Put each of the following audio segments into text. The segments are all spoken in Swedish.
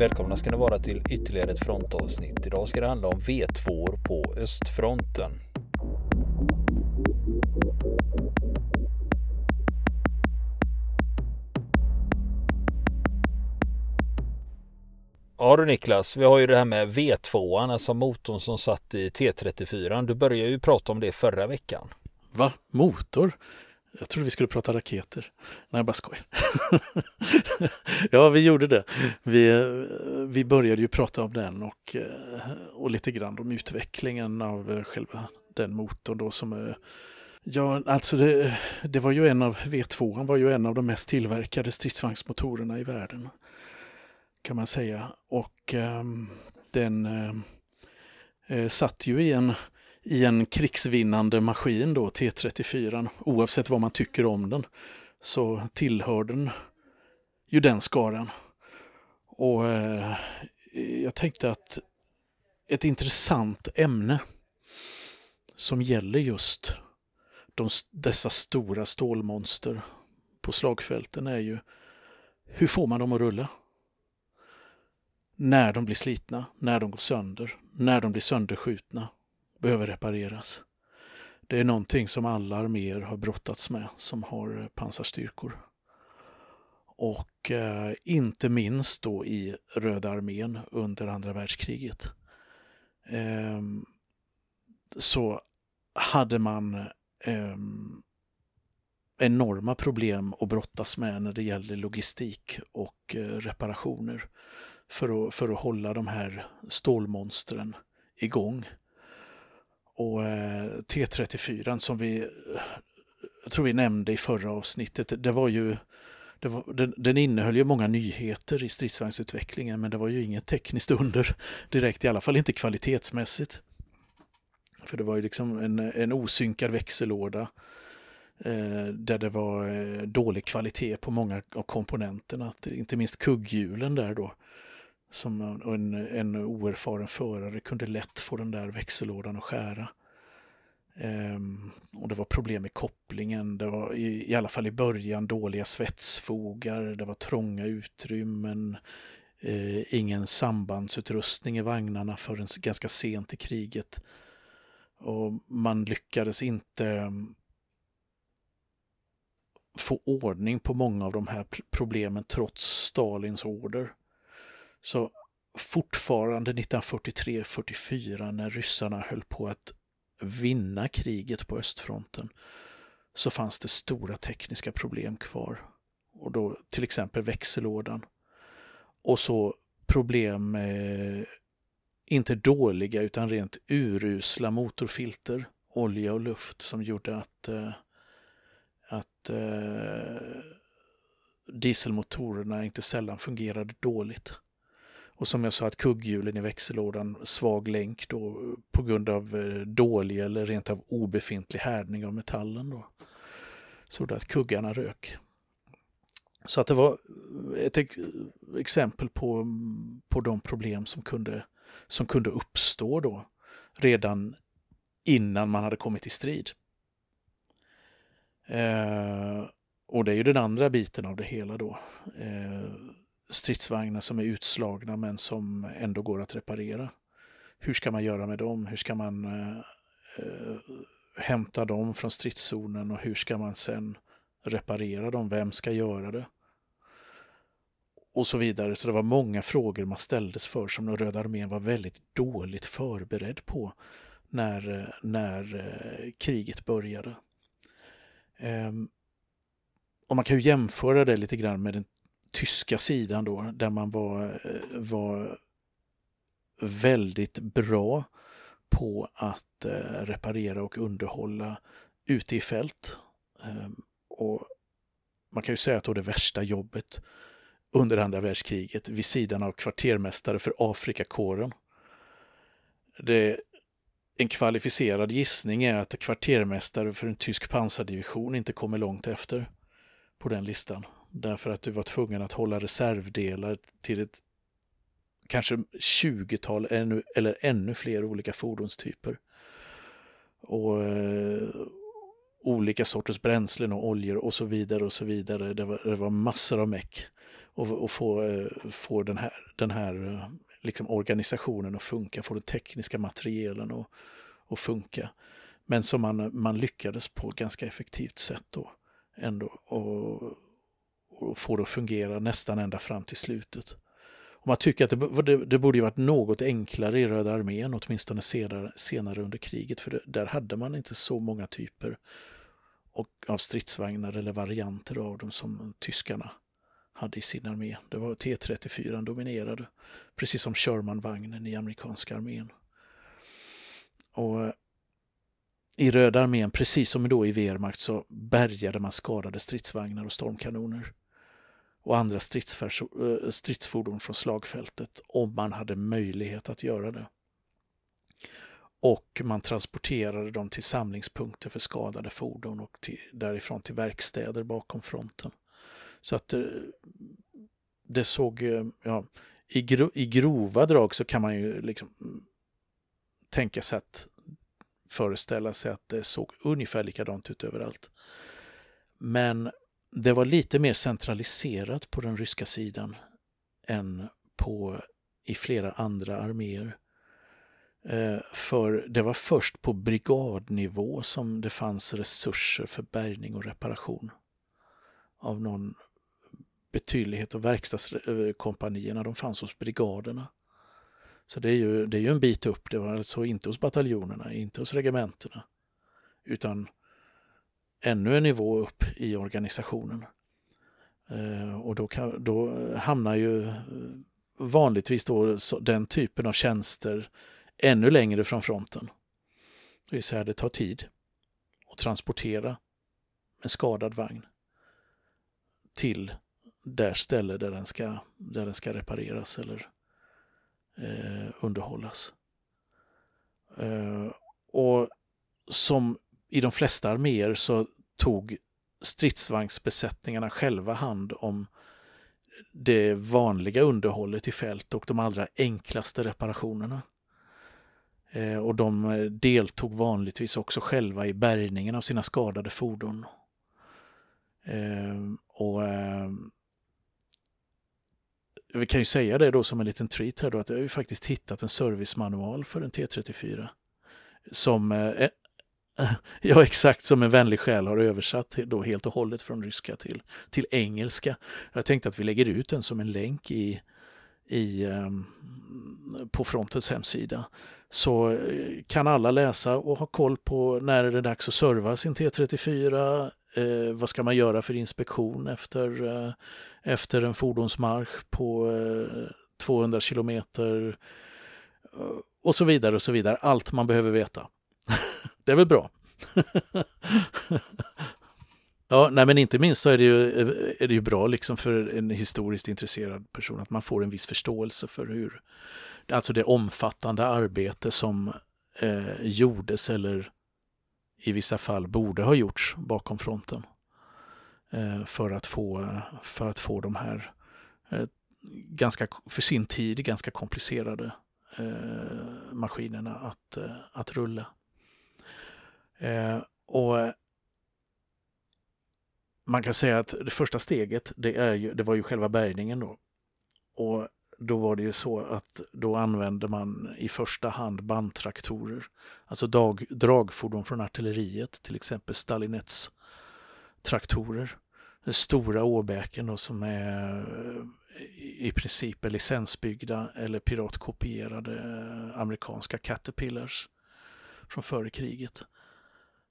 Välkomna ska ni vara till ytterligare ett frontavsnitt. Idag ska det handla om V2 på östfronten. Ja du Niklas, vi har ju det här med V2, alltså motorn som satt i T34. Du började ju prata om det förra veckan. Va? Motor? Jag trodde vi skulle prata raketer. Nej, jag bara skojar. ja, vi gjorde det. Vi, eh, vi började ju prata om den och, eh, och lite grann om utvecklingen av eh, själva den motorn då som är Ja, alltså det, det var ju en av V2 var ju en av de mest tillverkade stridsvagnsmotorerna i världen. Kan man säga. Och um, den uh, satt ju i en i en krigsvinnande maskin då, T34, oavsett vad man tycker om den, så tillhör den ju den skaran. Och eh, jag tänkte att ett intressant ämne som gäller just de, dessa stora stålmonster på slagfälten är ju hur får man dem att rulla? När de blir slitna, när de går sönder, när de blir sönderskjutna behöver repareras. Det är någonting som alla arméer har brottats med som har eh, pansarstyrkor. Och eh, inte minst då i Röda armén under andra världskriget. Eh, så hade man eh, enorma problem att brottas med när det gällde logistik och eh, reparationer för att, för att hålla de här stålmonstren igång. Och eh, T34 som vi, jag tror vi nämnde i förra avsnittet, det var ju det var, den, den innehöll ju många nyheter i stridsvagnsutvecklingen men det var ju inget tekniskt under direkt, i alla fall inte kvalitetsmässigt. För det var ju liksom en, en osynkad växellåda eh, där det var eh, dålig kvalitet på många av komponenterna, inte minst kugghjulen där då som en, en oerfaren förare kunde lätt få den där växellådan att skära. Um, och det var problem med kopplingen, det var i, i, alla fall i början dåliga svetsfogar, det var trånga utrymmen, uh, ingen sambandsutrustning i vagnarna förrän ganska sent i kriget. Och man lyckades inte ehm, få ordning på många av de här problemen trots Stalins order. Så fortfarande 1943-44 när ryssarna höll på att vinna kriget på östfronten så fanns det stora tekniska problem kvar. Och då till exempel växellådan. Och så problem med inte dåliga utan rent urusla motorfilter, olja och luft som gjorde att, eh, att eh, dieselmotorerna inte sällan fungerade dåligt. Och som jag sa att kugghjulen i växellådan, svag länk då på grund av eh, dålig eller rent av obefintlig härdning av metallen då. Så att kuggarna rök. Så att det var eh, ett exempel på, på de problem som kunde, som kunde uppstå då redan innan man hade kommit i strid. Eh, och det är ju den andra biten av det hela då. Eh, stridsvagnar som är utslagna men som ändå går att reparera. Hur ska man göra med dem? Hur ska man eh, eh, hämta dem från stridszonen och hur ska man sen reparera dem? Vem ska göra det? Och så vidare. Så det var många frågor man ställdes för som den Röda armén var väldigt dåligt förberedd på när, eh, när eh, kriget började. Eh, och man kan ju jämföra det lite grann med den tyska sidan då, där man var, var väldigt bra på att eh, reparera och underhålla ute i fält. Ehm, och man kan ju säga att då det värsta jobbet under andra världskriget vid sidan av kvartermästare för Afrikakåren. Det, en kvalificerad gissning är att kvartermästare för en tysk pansardivision inte kommer långt efter på den listan. Därför att du var tvungen att hålla reservdelar till ett kanske 20-tal ännu, eller ännu fler olika fordonstyper. Och, eh, olika sorters bränslen och oljor och så vidare och så vidare. Det var, det var massor av meck och, och få, eh, få den här, den här eh, liksom organisationen att funka, få den tekniska materielen att, att funka. Men som man, man lyckades på ett ganska effektivt sätt då ändå och, och få det att fungera nästan ända fram till slutet. Och man tycker att det, det, det borde varit något enklare i Röda armén, åtminstone senare, senare under kriget, för det, där hade man inte så många typer och, av stridsvagnar eller varianter av dem som tyskarna hade i sin armé. Det var T34 dominerade, precis som Sherman-vagnen i amerikanska armén. Och eh, i Röda armén, precis som då i Wehrmacht, så bärgade man skadade stridsvagnar och stormkanoner och andra eh, stridsfordon från slagfältet om man hade möjlighet att göra det. Och man transporterade dem till samlingspunkter för skadade fordon och till, därifrån till verkstäder bakom fronten. Så att det, det såg, eh, ja, i, gro, i grova drag så kan man ju liksom mm, tänka sig att föreställa sig att det såg ungefär likadant ut överallt. Men det var lite mer centraliserat på den ryska sidan än på i flera andra arméer. Eh, för det var först på brigadnivå som det fanns resurser för bärgning och reparation av någon betydlighet och verkstadskompanierna de fanns hos brigaderna. Så det är, ju, det är ju en bit upp. Det var alltså inte hos bataljonerna, inte hos regementena, utan ännu en nivå upp i organisationen. Eh, och då, kan, då hamnar ju eh, vanligtvis då den typen av tjänster ännu längre från fronten. Det vill säga det tar tid att transportera en skadad vagn till där ställe där den ska, där den ska repareras eller eh, underhållas. Eh, och som i de flesta arméer så tog stridsvagnsbesättningarna själva hand om det vanliga underhållet i fält och de allra enklaste reparationerna. Eh, och de eh, deltog vanligtvis också själva i bärgningen av sina skadade fordon. Ehm, och ehm, vi kan ju säga det då som en liten treat här då att jag har ju faktiskt hittat en servicemanual för en T34 som eh, Ja, exakt som en vänlig själ har översatt då helt och hållet från ryska till, till engelska. Jag tänkte att vi lägger ut den som en länk i, i, um, på Frontens hemsida. Så eh, kan alla läsa och ha koll på när är det dags att serva sin T34, eh, vad ska man göra för inspektion efter, eh, efter en fordonsmarsch på eh, 200 kilometer eh, och så vidare och så vidare. Allt man behöver veta. Det är väl bra? ja, nej men inte minst så är det ju, är det ju bra liksom för en historiskt intresserad person att man får en viss förståelse för hur, alltså det omfattande arbete som eh, gjordes eller i vissa fall borde ha gjorts bakom fronten eh, för, att få, för att få de här eh, ganska, för sin tid ganska komplicerade eh, maskinerna att, eh, att rulla. Eh, och man kan säga att det första steget, det, är ju, det var ju själva bärgningen då. Och då var det ju så att då använde man i första hand bandtraktorer, alltså dag, dragfordon från artilleriet, till exempel Stalinets traktorer. Den stora åbäken då som är eh, i princip är licensbyggda eller piratkopierade amerikanska Caterpillars från före kriget.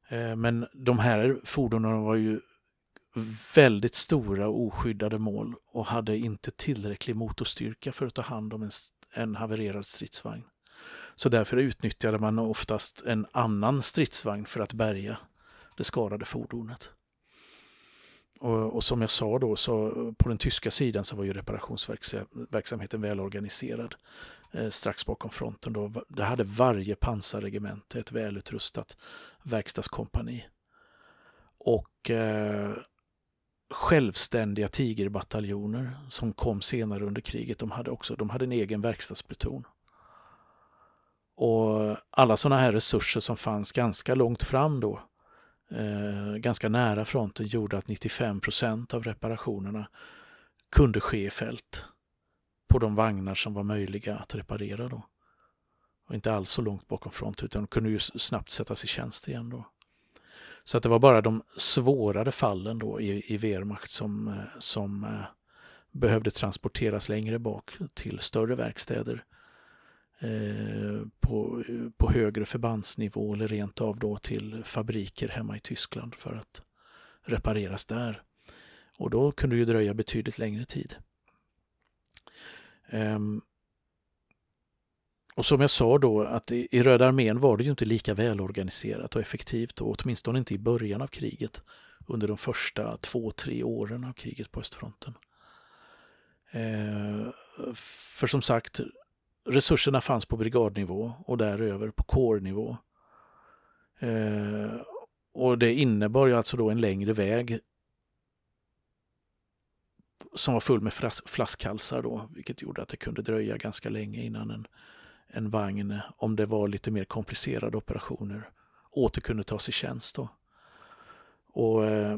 Eh, men de här fordonen var ju väldigt stora och oskyddade mål och hade inte tillräcklig motorstyrka för att ta hand om en, en havererad stridsvagn. Så därför utnyttjade man oftast en annan stridsvagn för att bärga det skadade fordonet. Och, och, som jag sa då, så på den tyska sidan så var ju reparationsverksamheten välorganiserad. eh, strax bakom fronten. Då. Det hade varje pansarregemente ett välutrustat verkstadskompani. Och eh, självständiga tigerbataljoner som kom senare under kriget, de hade också de hade en egen verkstadspluton. Och alla sådana här resurser som fanns ganska långt fram då eh, ganska nära fronten gjorde att 95 procent av reparationerna kunde ske i fält på de vagnar som var möjliga att reparera då. Och inte alls så långt bakom front utan kunde ju snabbt sättas i tjänst igen då. Så att det var bara de svårare fallen då i, i Wehrmacht som, eh, som eh, behövde transporteras längre bak till större verkstäder eh, på, på högre förbandsnivå eller rent av då till fabriker hemma i Tyskland för att repareras där. Och då kunde det ju dröja betydligt längre tid. Um, och som jag sa då att i, Röda armén var det ju inte lika välorganiserat och effektivt och åtminstone inte i början av kriget under de första två, tre åren av kriget på östfronten. Eh, för som sagt, resurserna fanns på brigadnivå och däröver på kårnivå. Eh, och det innebar ju alltså då en längre väg som var full med flaskhalsar då, vilket gjorde att det kunde dröja ganska länge innan en, en vagn, om det var lite mer komplicerade operationer, åter kunde tas i tjänst. Då. Och eh,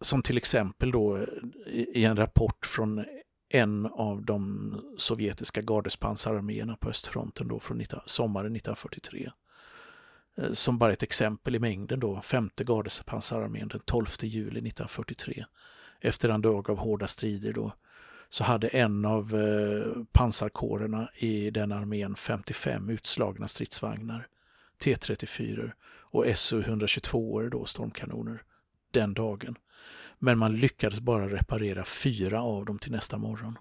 Som till exempel då eh, i, i en rapport från en av de sovjetiska gardespansararméerna på östfronten då från 19, sommaren 1943. Eh, som bara ett exempel i mängden då, femte gardespansararmén den 12 juli 1943 efter en dag av hårda strider då, så hade en av eh, pansarkårerna i den armén 55 utslagna stridsvagnar, T34 och SU-122 då stormkanoner den dagen. Men man lyckades bara reparera fyra av dem till nästa morgon.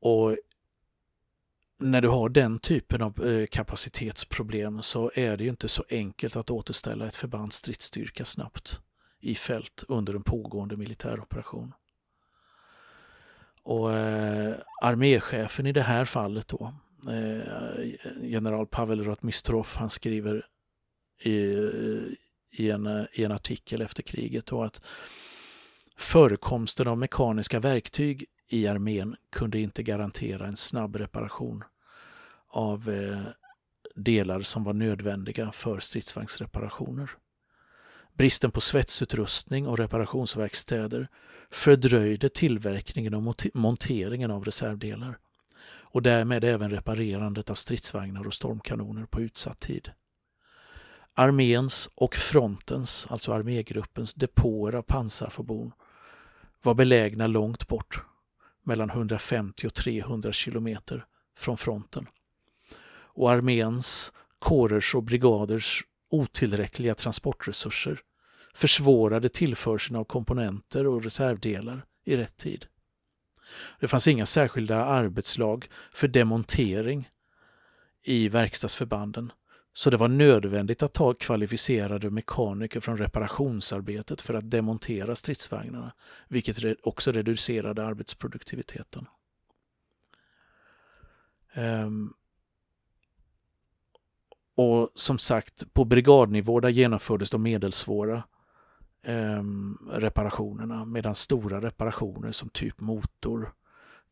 Och när du har den typen av eh, kapacitetsproblem så är det ju inte så enkelt att återställa ett förbands stridsstyrka snabbt i fält under en pågående militäroperation. Och eh, arméchefen i det här fallet då, eh, general Pavel Rotmistrov, han skriver i, i, en, i en artikel efter kriget då att förekomsten av mekaniska verktyg i armén kunde inte garantera en snabb reparation av eh, delar som var nödvändiga för stridsvagnsreparationer. Bristen på svetsutrustning och reparationsverkstäder fördröjde tillverkningen och monteringen av reservdelar och därmed även reparerandet av stridsvagnar och stormkanoner på utsatt tid. Arméns och frontens, alltså armégruppens, depåer av pansarfordon var belägna långt bort, mellan 150 och 300 kilometer från fronten. Och arméns, kårers och brigaders otillräckliga transportresurser försvårade tillförseln av komponenter och reservdelar i rätt tid. Det fanns inga särskilda arbetslag för demontering i verkstadsförbanden så det var nödvändigt att ta kvalificerade mekaniker från reparationsarbetet för att demontera stridsvagnarna, vilket också reducerade arbetsproduktiviteten. Um, och som sagt, på brigadnivå där genomfördes de medelsvåra eh, reparationerna medan stora reparationer som typ motor,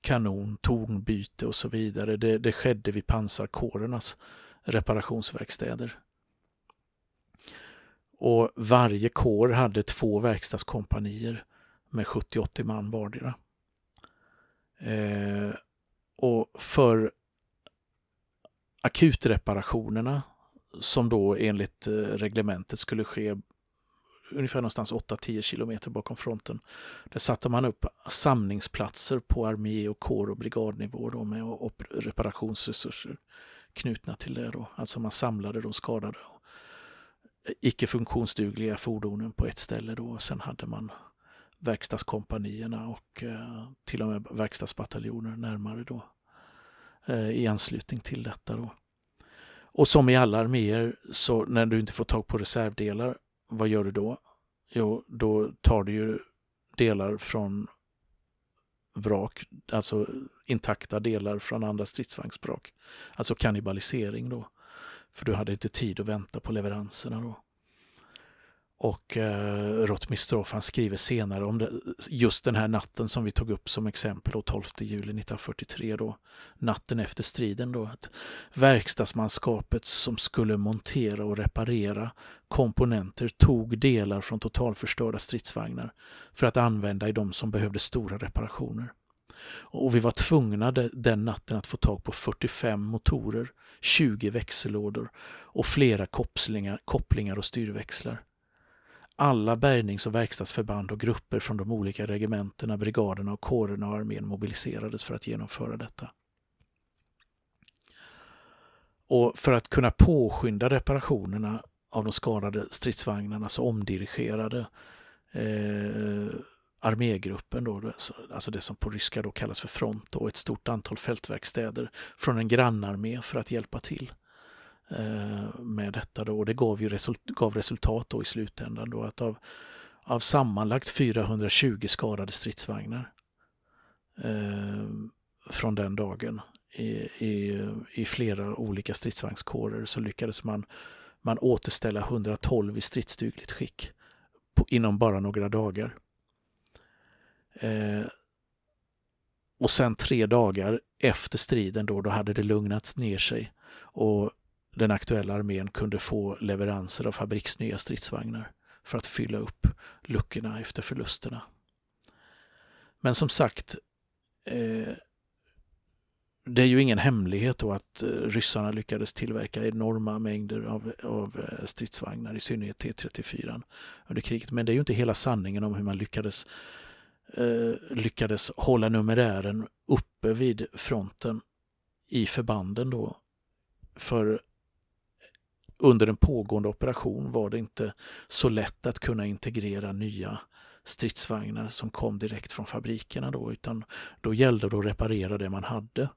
kanon, tornbyte och så vidare, det, det skedde vid pansarkårernas reparationsverkstäder. Och varje kår hade två verkstadskompanier med 70-80 man vardera. Eh, och för akutreparationerna som då enligt eh, reglementet skulle ske ungefär någonstans 8-10 kilometer bakom fronten. Där satte man upp samlingsplatser på armé och kår och brigadnivå då med reparationsresurser knutna till det. Då. Alltså man samlade de skadade och eh, icke funktionsdugliga fordonen på ett ställe. Då. Sen hade man verkstadskompanierna och eh, till och med verkstadsbataljoner närmare då i anslutning till detta. Då. Och som i alla arméer, så när du inte får tag på reservdelar, vad gör du då? Jo, då tar du ju delar från vrak, alltså intakta delar från andra stridsvagnsvrak. Alltså kannibalisering då. För du hade inte tid att vänta på leveranserna då. Och eh, Rotmistrov han skriver senare om det, just den här natten som vi tog upp som exempel, då, 12 juli 1943, då, natten efter striden. Då, att verkstadsmanskapet som skulle montera och reparera komponenter tog delar från totalförstörda stridsvagnar för att använda i de som behövde stora reparationer. Och vi var tvungna den natten att få tag på 45 motorer, 20 växellådor och flera kopplingar, kopplingar och styrväxlar. Alla bärgnings och verkstadsförband och grupper från de olika regementena, brigaderna och kårerna och armén mobiliserades för att genomföra detta. Och för att kunna påskynda reparationerna av de skadade stridsvagnarna så omdirigerade eh, armégruppen, då, alltså det som på ryska då kallas för front, och ett stort antal fältverkstäder från en grannarmé för att hjälpa till eh, Eh, med detta. Då. Och det gav, ju result, gav resultat då i slutändan. Då, att av, av sammanlagt 420 skadade stridsvagnar eh, från den dagen i, i, i flera olika stridsvagnskårer så lyckades man, man återställa 112 i stridsdugligt skick på, inom bara några dagar. Eh, och sen tre dagar efter striden då, då hade det lugnats ner sig och den aktuella armén kunde få leveranser av fabriksnya stridsvagnar för att fylla upp luckorna efter förlusterna. Men som sagt, eh, det är ju ingen hemlighet då att eh, ryssarna lyckades tillverka enorma mängder av, av eh, stridsvagnar, i synnerhet T34 under kriget. Men det är ju inte hela sanningen om hur man lyckades eh, lyckades hålla numerären uppe vid fronten i förbanden då. För under en pågående operation var det inte så lätt att kunna integrera nya stridsvagnar som kom direkt från fabrikerna då, utan då gällde det att reparera det man hade.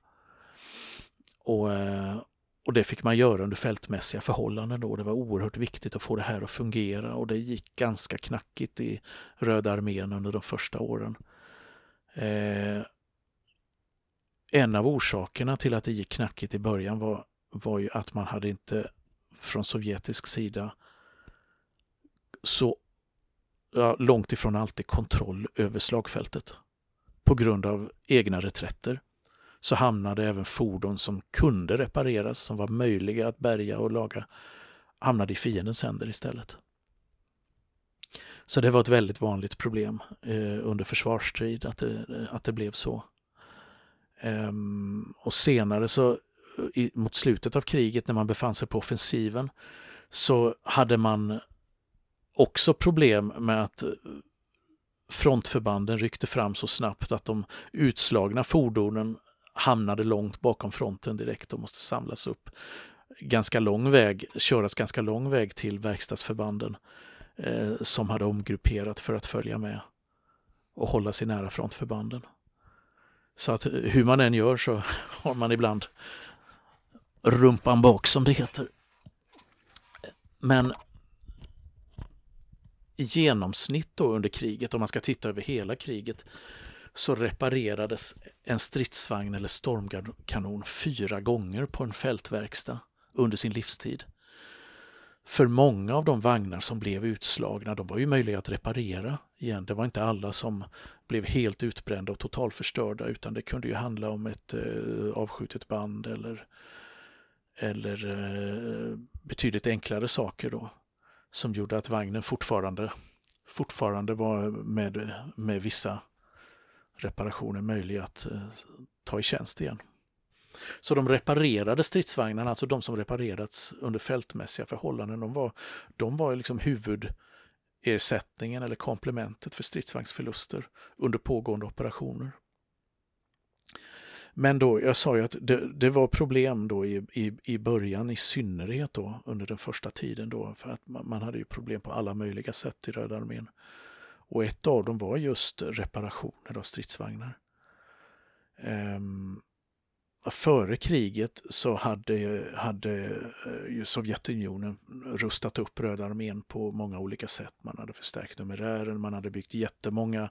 Och, eh, och det fick man göra under fältmässiga förhållanden då. Det var oerhört viktigt att få det här att fungera och det gick ganska knackigt i Röda armén under de första åren. Eh, en av orsakerna till att det gick knackigt i början var, var ju att man hade inte från sovjetisk sida så ja, långt ifrån alltid kontroll över slagfältet. På grund av egna reträtter så hamnade även fordon som kunde repareras, som var möjliga att bärga och laga, hamnade i fiendens händer istället. Så det var ett väldigt vanligt problem eh, under försvarsstrid att det, att det blev så. Ehm, och senare så i, mot slutet av kriget när man befann sig på offensiven så hade man också problem med att eh, frontförbanden ryckte fram så snabbt att de utslagna fordonen hamnade långt bakom fronten direkt och måste samlas upp ganska lång väg, köras ganska lång väg till verkstadsförbanden eh, som hade omgrupperat för att följa med och hålla sig nära frontförbanden. Så att eh, hur man än gör så har man ibland rumpan bak som det heter. Men i genomsnitt då under kriget, om man ska titta över hela kriget, så reparerades en stridsvagn eller stormkanon fyra gånger på en fältverkstad under sin livstid. För många av de vagnar som blev utslagna, de var ju möjliga att reparera igen. Det var inte alla som blev helt utbrända och totalförstörda utan det kunde ju handla om ett eh, avskjutet band eller, eller eh, betydligt enklare saker då som gjorde att vagnen fortfarande, fortfarande var med, med vissa reparationer möjlig att eh, ta i tjänst igen. Så de reparerade stridsvagnarna, alltså de som reparerats under fältmässiga förhållanden, de var, de var liksom huvudersättningen eller komplementet för stridsvagnsförluster under pågående operationer. Men då, jag sa ju att det, det var problem då i, i, i början i synnerhet då under den första tiden då för att man, man hade ju problem på alla möjliga sätt i Röda armén. Och ett av dem var just reparationer av stridsvagnar. Um, före kriget så hade, hade eh, ju Sovjetunionen rustat upp Röda armén på många olika sätt. Man hade förstärkt numerären, man hade byggt jättemånga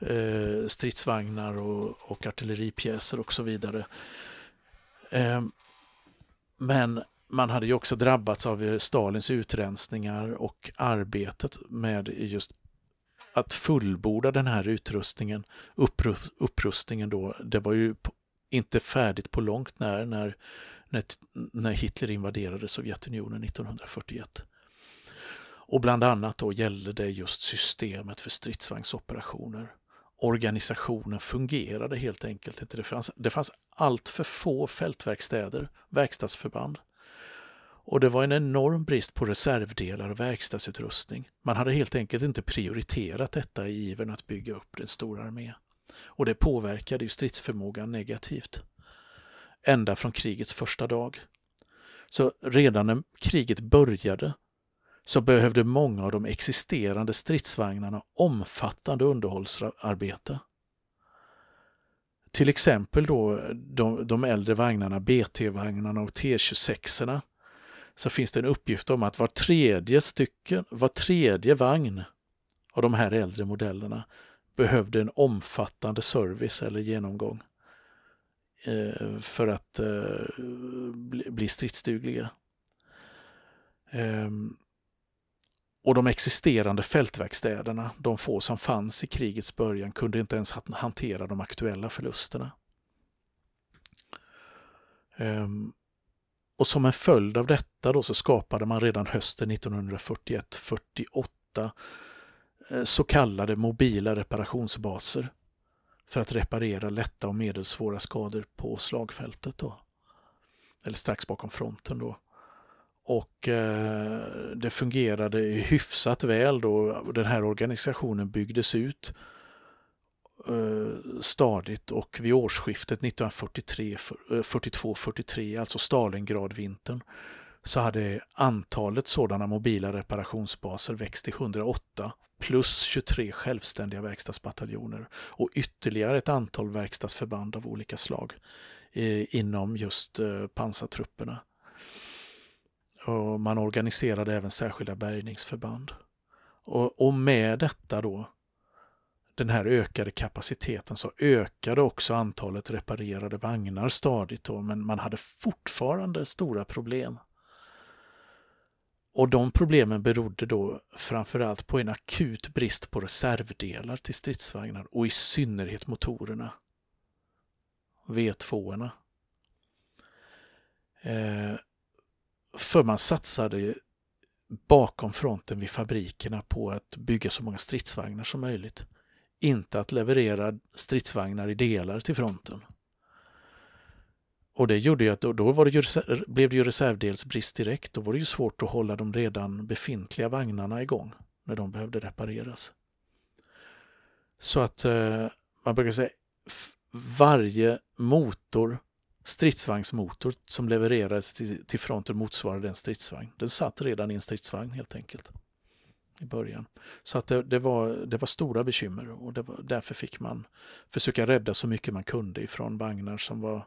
eh, stridsvagnar och, och artilleripjäser och så vidare. Eh, men man hade ju också drabbats av eh, Stalins utrensningar och arbetet med just att fullborda den här utrustningen, upprustningen då, det var ju inte färdigt på långt när, när, när Hitler invaderade Sovjetunionen 1941. Och bland annat då gällde det just systemet för stridsvagnsoperationer. Organisationen fungerade helt enkelt inte. Det fanns, det fanns allt för få fältverkstäder, verkstadsförband. Och det var en enorm brist på reservdelar och verkstadsutrustning. Man hade helt enkelt inte prioriterat detta i ivern att bygga upp en stor armé. Och det påverkade ju stridsförmågan negativt. Ända från krigets första dag. Så redan när kriget började så behövde många av de existerande stridsvagnarna omfattande underhållsarbete. Till exempel då de, de äldre vagnarna, BT-vagnarna och T26 så finns det en uppgift om att var tredje stycken, var tredje vagn av de här äldre modellerna behövde en omfattande service eller genomgång eh, för att eh, bli stridsdugliga. Ehm, och de existerande fältverkstäderna, de få som fanns i krigets början, kunde inte ens hantera de aktuella förlusterna. Ehm, och som en följd av detta då så skapade man redan hösten 1941-48 eh, så kallade mobila reparationsbaser för att reparera lätta och medelsvåra skador på slagfältet. Då. Eller strax bakom fronten. då. Och eh, det fungerade hyfsat väl då den här organisationen byggdes ut eh, stadigt och vid årsskiftet 1942-43, eh, alltså Stalingradvintern, så hade antalet sådana mobila reparationsbaser växt till 108 plus 23 självständiga verkstadsbataljoner och ytterligare ett antal verkstadsförband av olika slag eh, inom just eh, pansartrupperna. Och man organiserade även särskilda bärgningsförband. Och, och med detta då, den här ökade kapaciteten, så ökade också antalet reparerade vagnar stadigt då, men man hade fortfarande stora problem. Och de problemen berodde då framförallt på en akut brist på reservdelar till stridsvagnar och i synnerhet motorerna. V2orna. Eh, för man satsade bakom fronten vid fabrikerna på att bygga så många stridsvagnar som möjligt. Inte att leverera stridsvagnar i delar till fronten. Och det gjorde ju att då, då var det ju, blev det ju reservdelsbrist direkt. Då var det ju svårt att hålla de redan befintliga vagnarna igång när de behövde repareras. Så att eh, man brukar säga varje motor stridsvagnsmotor som levererades till, till fronten motsvarade en stridsvagn. Den satt redan i en stridsvagn helt enkelt i början. Så att det, det, var, det var stora bekymmer och det var, därför fick man försöka rädda så mycket man kunde ifrån vagnar som var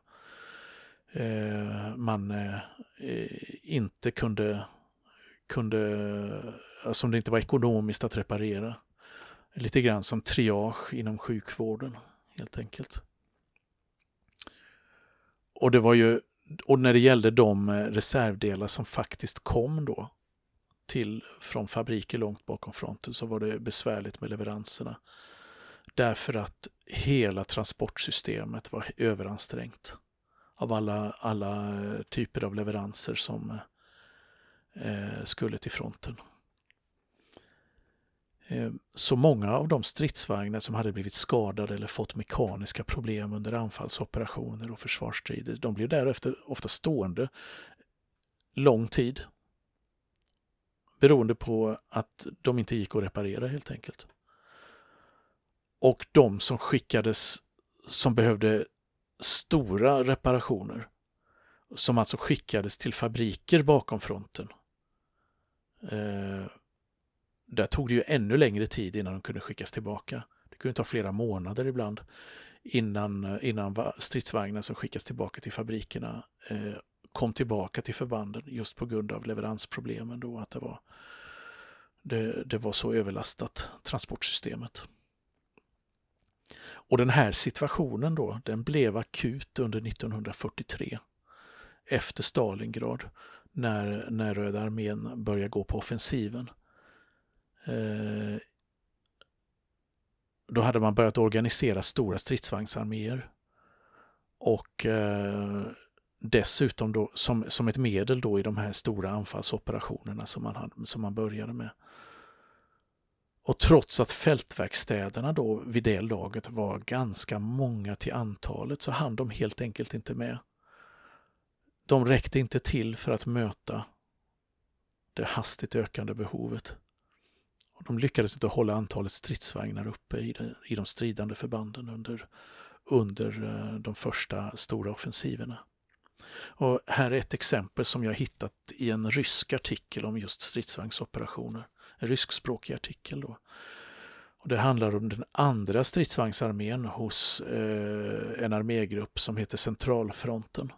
eh, man eh, eh inte kunde, kunde eh, som det inte var ekonomiskt att reparera. Lite grann som triage inom sjukvården helt enkelt. Och det var ju, och när det gällde de eh, reservdelar som faktiskt kom då till, från fabriker långt bakom fronten så var det besvärligt med leveranserna. Därför att hela transportsystemet var överansträngt av alla, alla typer av leveranser som eh, skulle till fronten. Eh, så många av de stridsvagnar som hade blivit skadade eller fått mekaniska problem under anfallsoperationer och försvarsstrider, de blev därefter ofta stående lång tid. Beroende på att de inte gick att reparera helt enkelt. Och de som skickades som behövde stora reparationer, som alltså skickades till fabriker bakom fronten, eh, där tog det ju ännu längre tid innan de kunde skickas tillbaka. Det kunde ta flera månader ibland innan, eh, innan stridsvagnar som skickas tillbaka till fabrikerna eh, kom tillbaka till förbanden just på grund av leveransproblemen då att det var, det, det var så överlastat transportsystemet. Och den här situationen då, den blev akut under 1943 efter Stalingrad när, när Röda armén började gå på offensiven. Eh, då hade man börjat organisera stora stridsvagnsarméer. Och eh, dessutom då, som, som ett medel då i de här stora anfallsoperationerna som man, hade, som man började med. Och trots att fältverkstäderna då vid det laget var ganska många till antalet så hann de helt enkelt inte med. De räckte inte till för att möta det hastigt ökande behovet. De lyckades inte hålla antalet stridsvagnar uppe i, de, i de stridande förbanden under, under eh, de första stora offensiverna. Och här är ett exempel som jag hittat i en rysk artikel om just stridsvagnsoperationer. En ryskspråkig artikel. Då. Och det handlar om den andra stridsvagnsarmén hos eh, en armégrupp som heter Centralfronten.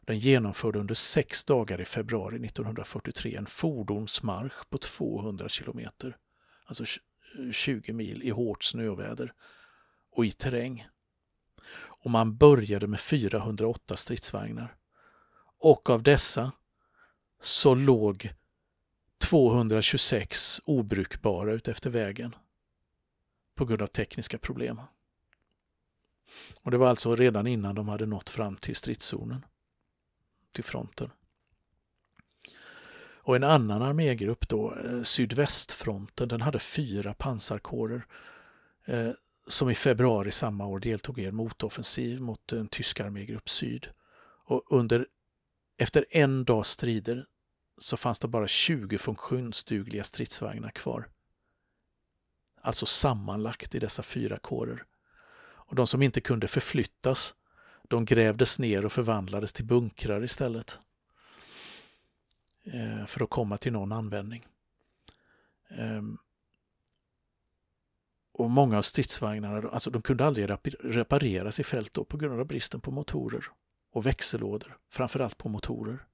Den genomförde under sex dagar i februari 1943 en fordonsmarsch på 200 kilometer, alltså 20 mil i hårt snöväder och i terräng. Och man började med 408 stridsvagnar. Och av dessa så låg 226 obrukbara utefter vägen på grund av tekniska problem. Och det var alltså redan innan de hade nått fram till stridszonen, till fronten. Och en annan armégrupp då, eh, sydvästfronten, den hade fyra pansarkårer eh, som i februari samma år deltog i en motoffensiv mot en tysk armégrupp syd. Och under, efter en dags strider så fanns det bara 20 funktionsdugliga stridsvagnar kvar. Alltså sammanlagt i dessa fyra kårer. Och de som inte kunde förflyttas, de grävdes ner och förvandlades till bunkrar istället. Eh, för att komma till någon användning. Ehm, och många av stridsvagnarna alltså de kunde aldrig repareras i fält då, på grund av bristen på motorer och växellådor, framförallt på motorer.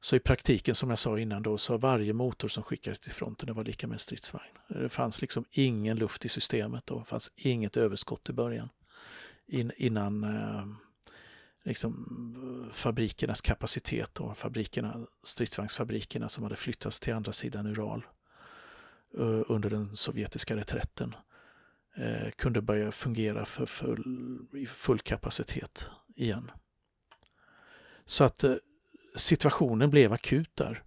Så i praktiken, som jag sa innan, då, så varje motor som skickades till fronten det var lika med en stridsvagn. Det fanns liksom ingen luft i systemet och det fanns inget överskott i början. In, innan eh, liksom, fabrikernas kapacitet och fabrikerna, stridsvagnsfabrikerna som hade flyttats till andra sidan Ural eh, under den sovjetiska reträtten eh, kunde börja fungera för full, full kapacitet igen. Så att eh, situationen blev akut där.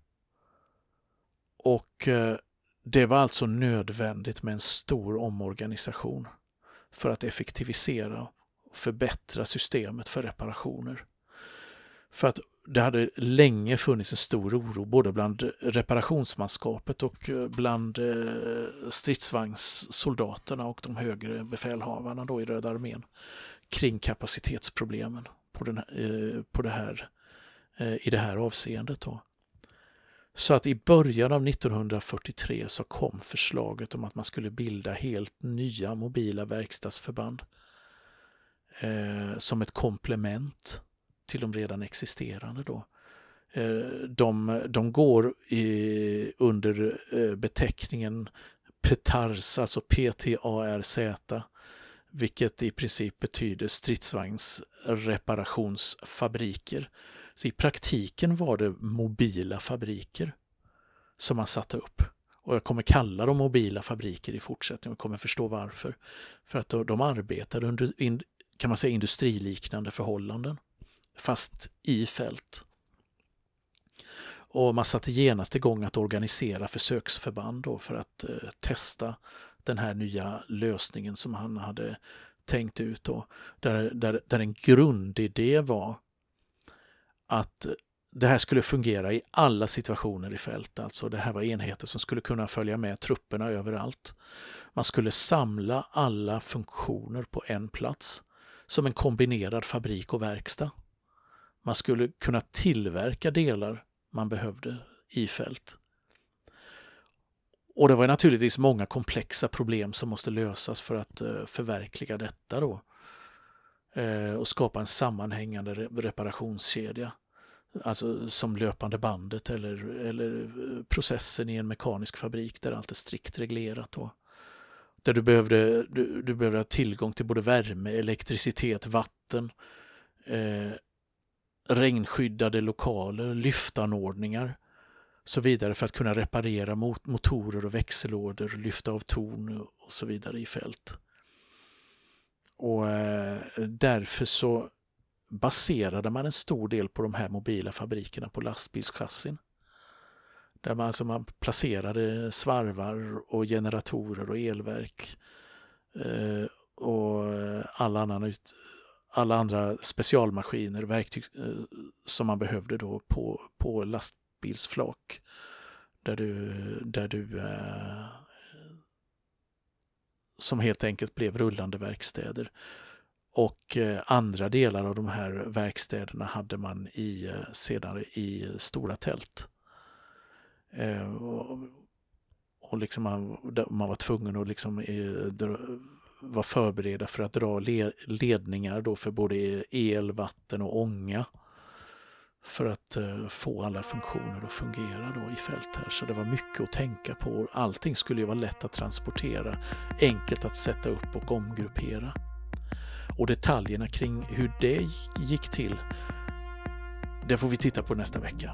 Och det var alltså nödvändigt med en stor omorganisation för att effektivisera förbättra systemet för reparationer. För att det hade länge funnits en stor oro både bland reparationsmanskapet och eh, bland eh, stridsvagnssoldaterna och de högre befälhavarna då i Röda armén kring kapacitetsproblemen på, den, eh, på det här i det här avseendet. Då. Så att i början av 1943 så kom förslaget om att man skulle bilda helt nya mobila verkstadsförband eh, som ett komplement till de redan existerande. Då. Eh, de, de går i, under eh, beteckningen PETARS, alltså PTARZ, vilket i princip betyder stridsvagnsreparationsfabriker. Så i praktiken var det mobila fabriker som man satte upp. Och jag kommer kalla dem mobila fabriker i fortsättningen och kommer förstå varför. För att de arbetade under kan man säga industriliknande förhållanden fast i fält. Och man satte genast igång att organisera försöksförband då för att eh, testa den här nya lösningen som han hade tänkt ut. Då, där, där, där en grundidé var att det här skulle fungera i alla situationer i fält. Alltså det här var enheter som skulle kunna följa med trupperna överallt. Man skulle samla alla funktioner på en plats som en kombinerad fabrik och verkstad. Man skulle kunna tillverka delar man behövde i fält. Och det var naturligtvis många komplexa problem som måste lösas för att eh, förverkliga detta då. Eh, och skapa en sammanhängande reparationskedja. Alltså som löpande bandet eller, eller eh, processen i en mekanisk fabrik där allt är strikt reglerat. Och där du behövde, du, du behövde ha tillgång till både värme, elektricitet, vatten. Eh, regnskyddade lokaler, lyftanordningar så vidare för att kunna reparera mot motorer och växellådor, lyfta av torn och så vidare i fält. Och eh, därför så baserade man en stor del på de här mobila fabrikerna på lastbilschassin. Där man, alltså man placerade svarvar och generatorer och elverk eh, och alla, annan alla andra specialmaskiner, verktyg eh, som man behövde då på, på lastbilsflak. Där du, där du eh, som helt enkelt blev rullande verkstäder. Och eh, andra delar av de här verkstäderna hade man i, eh, senare i stora tält. Eh, och, och liksom man, man var tvungen att liksom eh, vara förberedda för att dra ledningar då för både el, vatten och ånga för att eh, få alla funktioner att fungera då i fält här. Så det var mycket att tänka på. Allting skulle ju vara lätt att transportera, enkelt att sätta upp och omgruppera. Och detaljerna kring hur det gick till, det får vi titta på nästa vecka.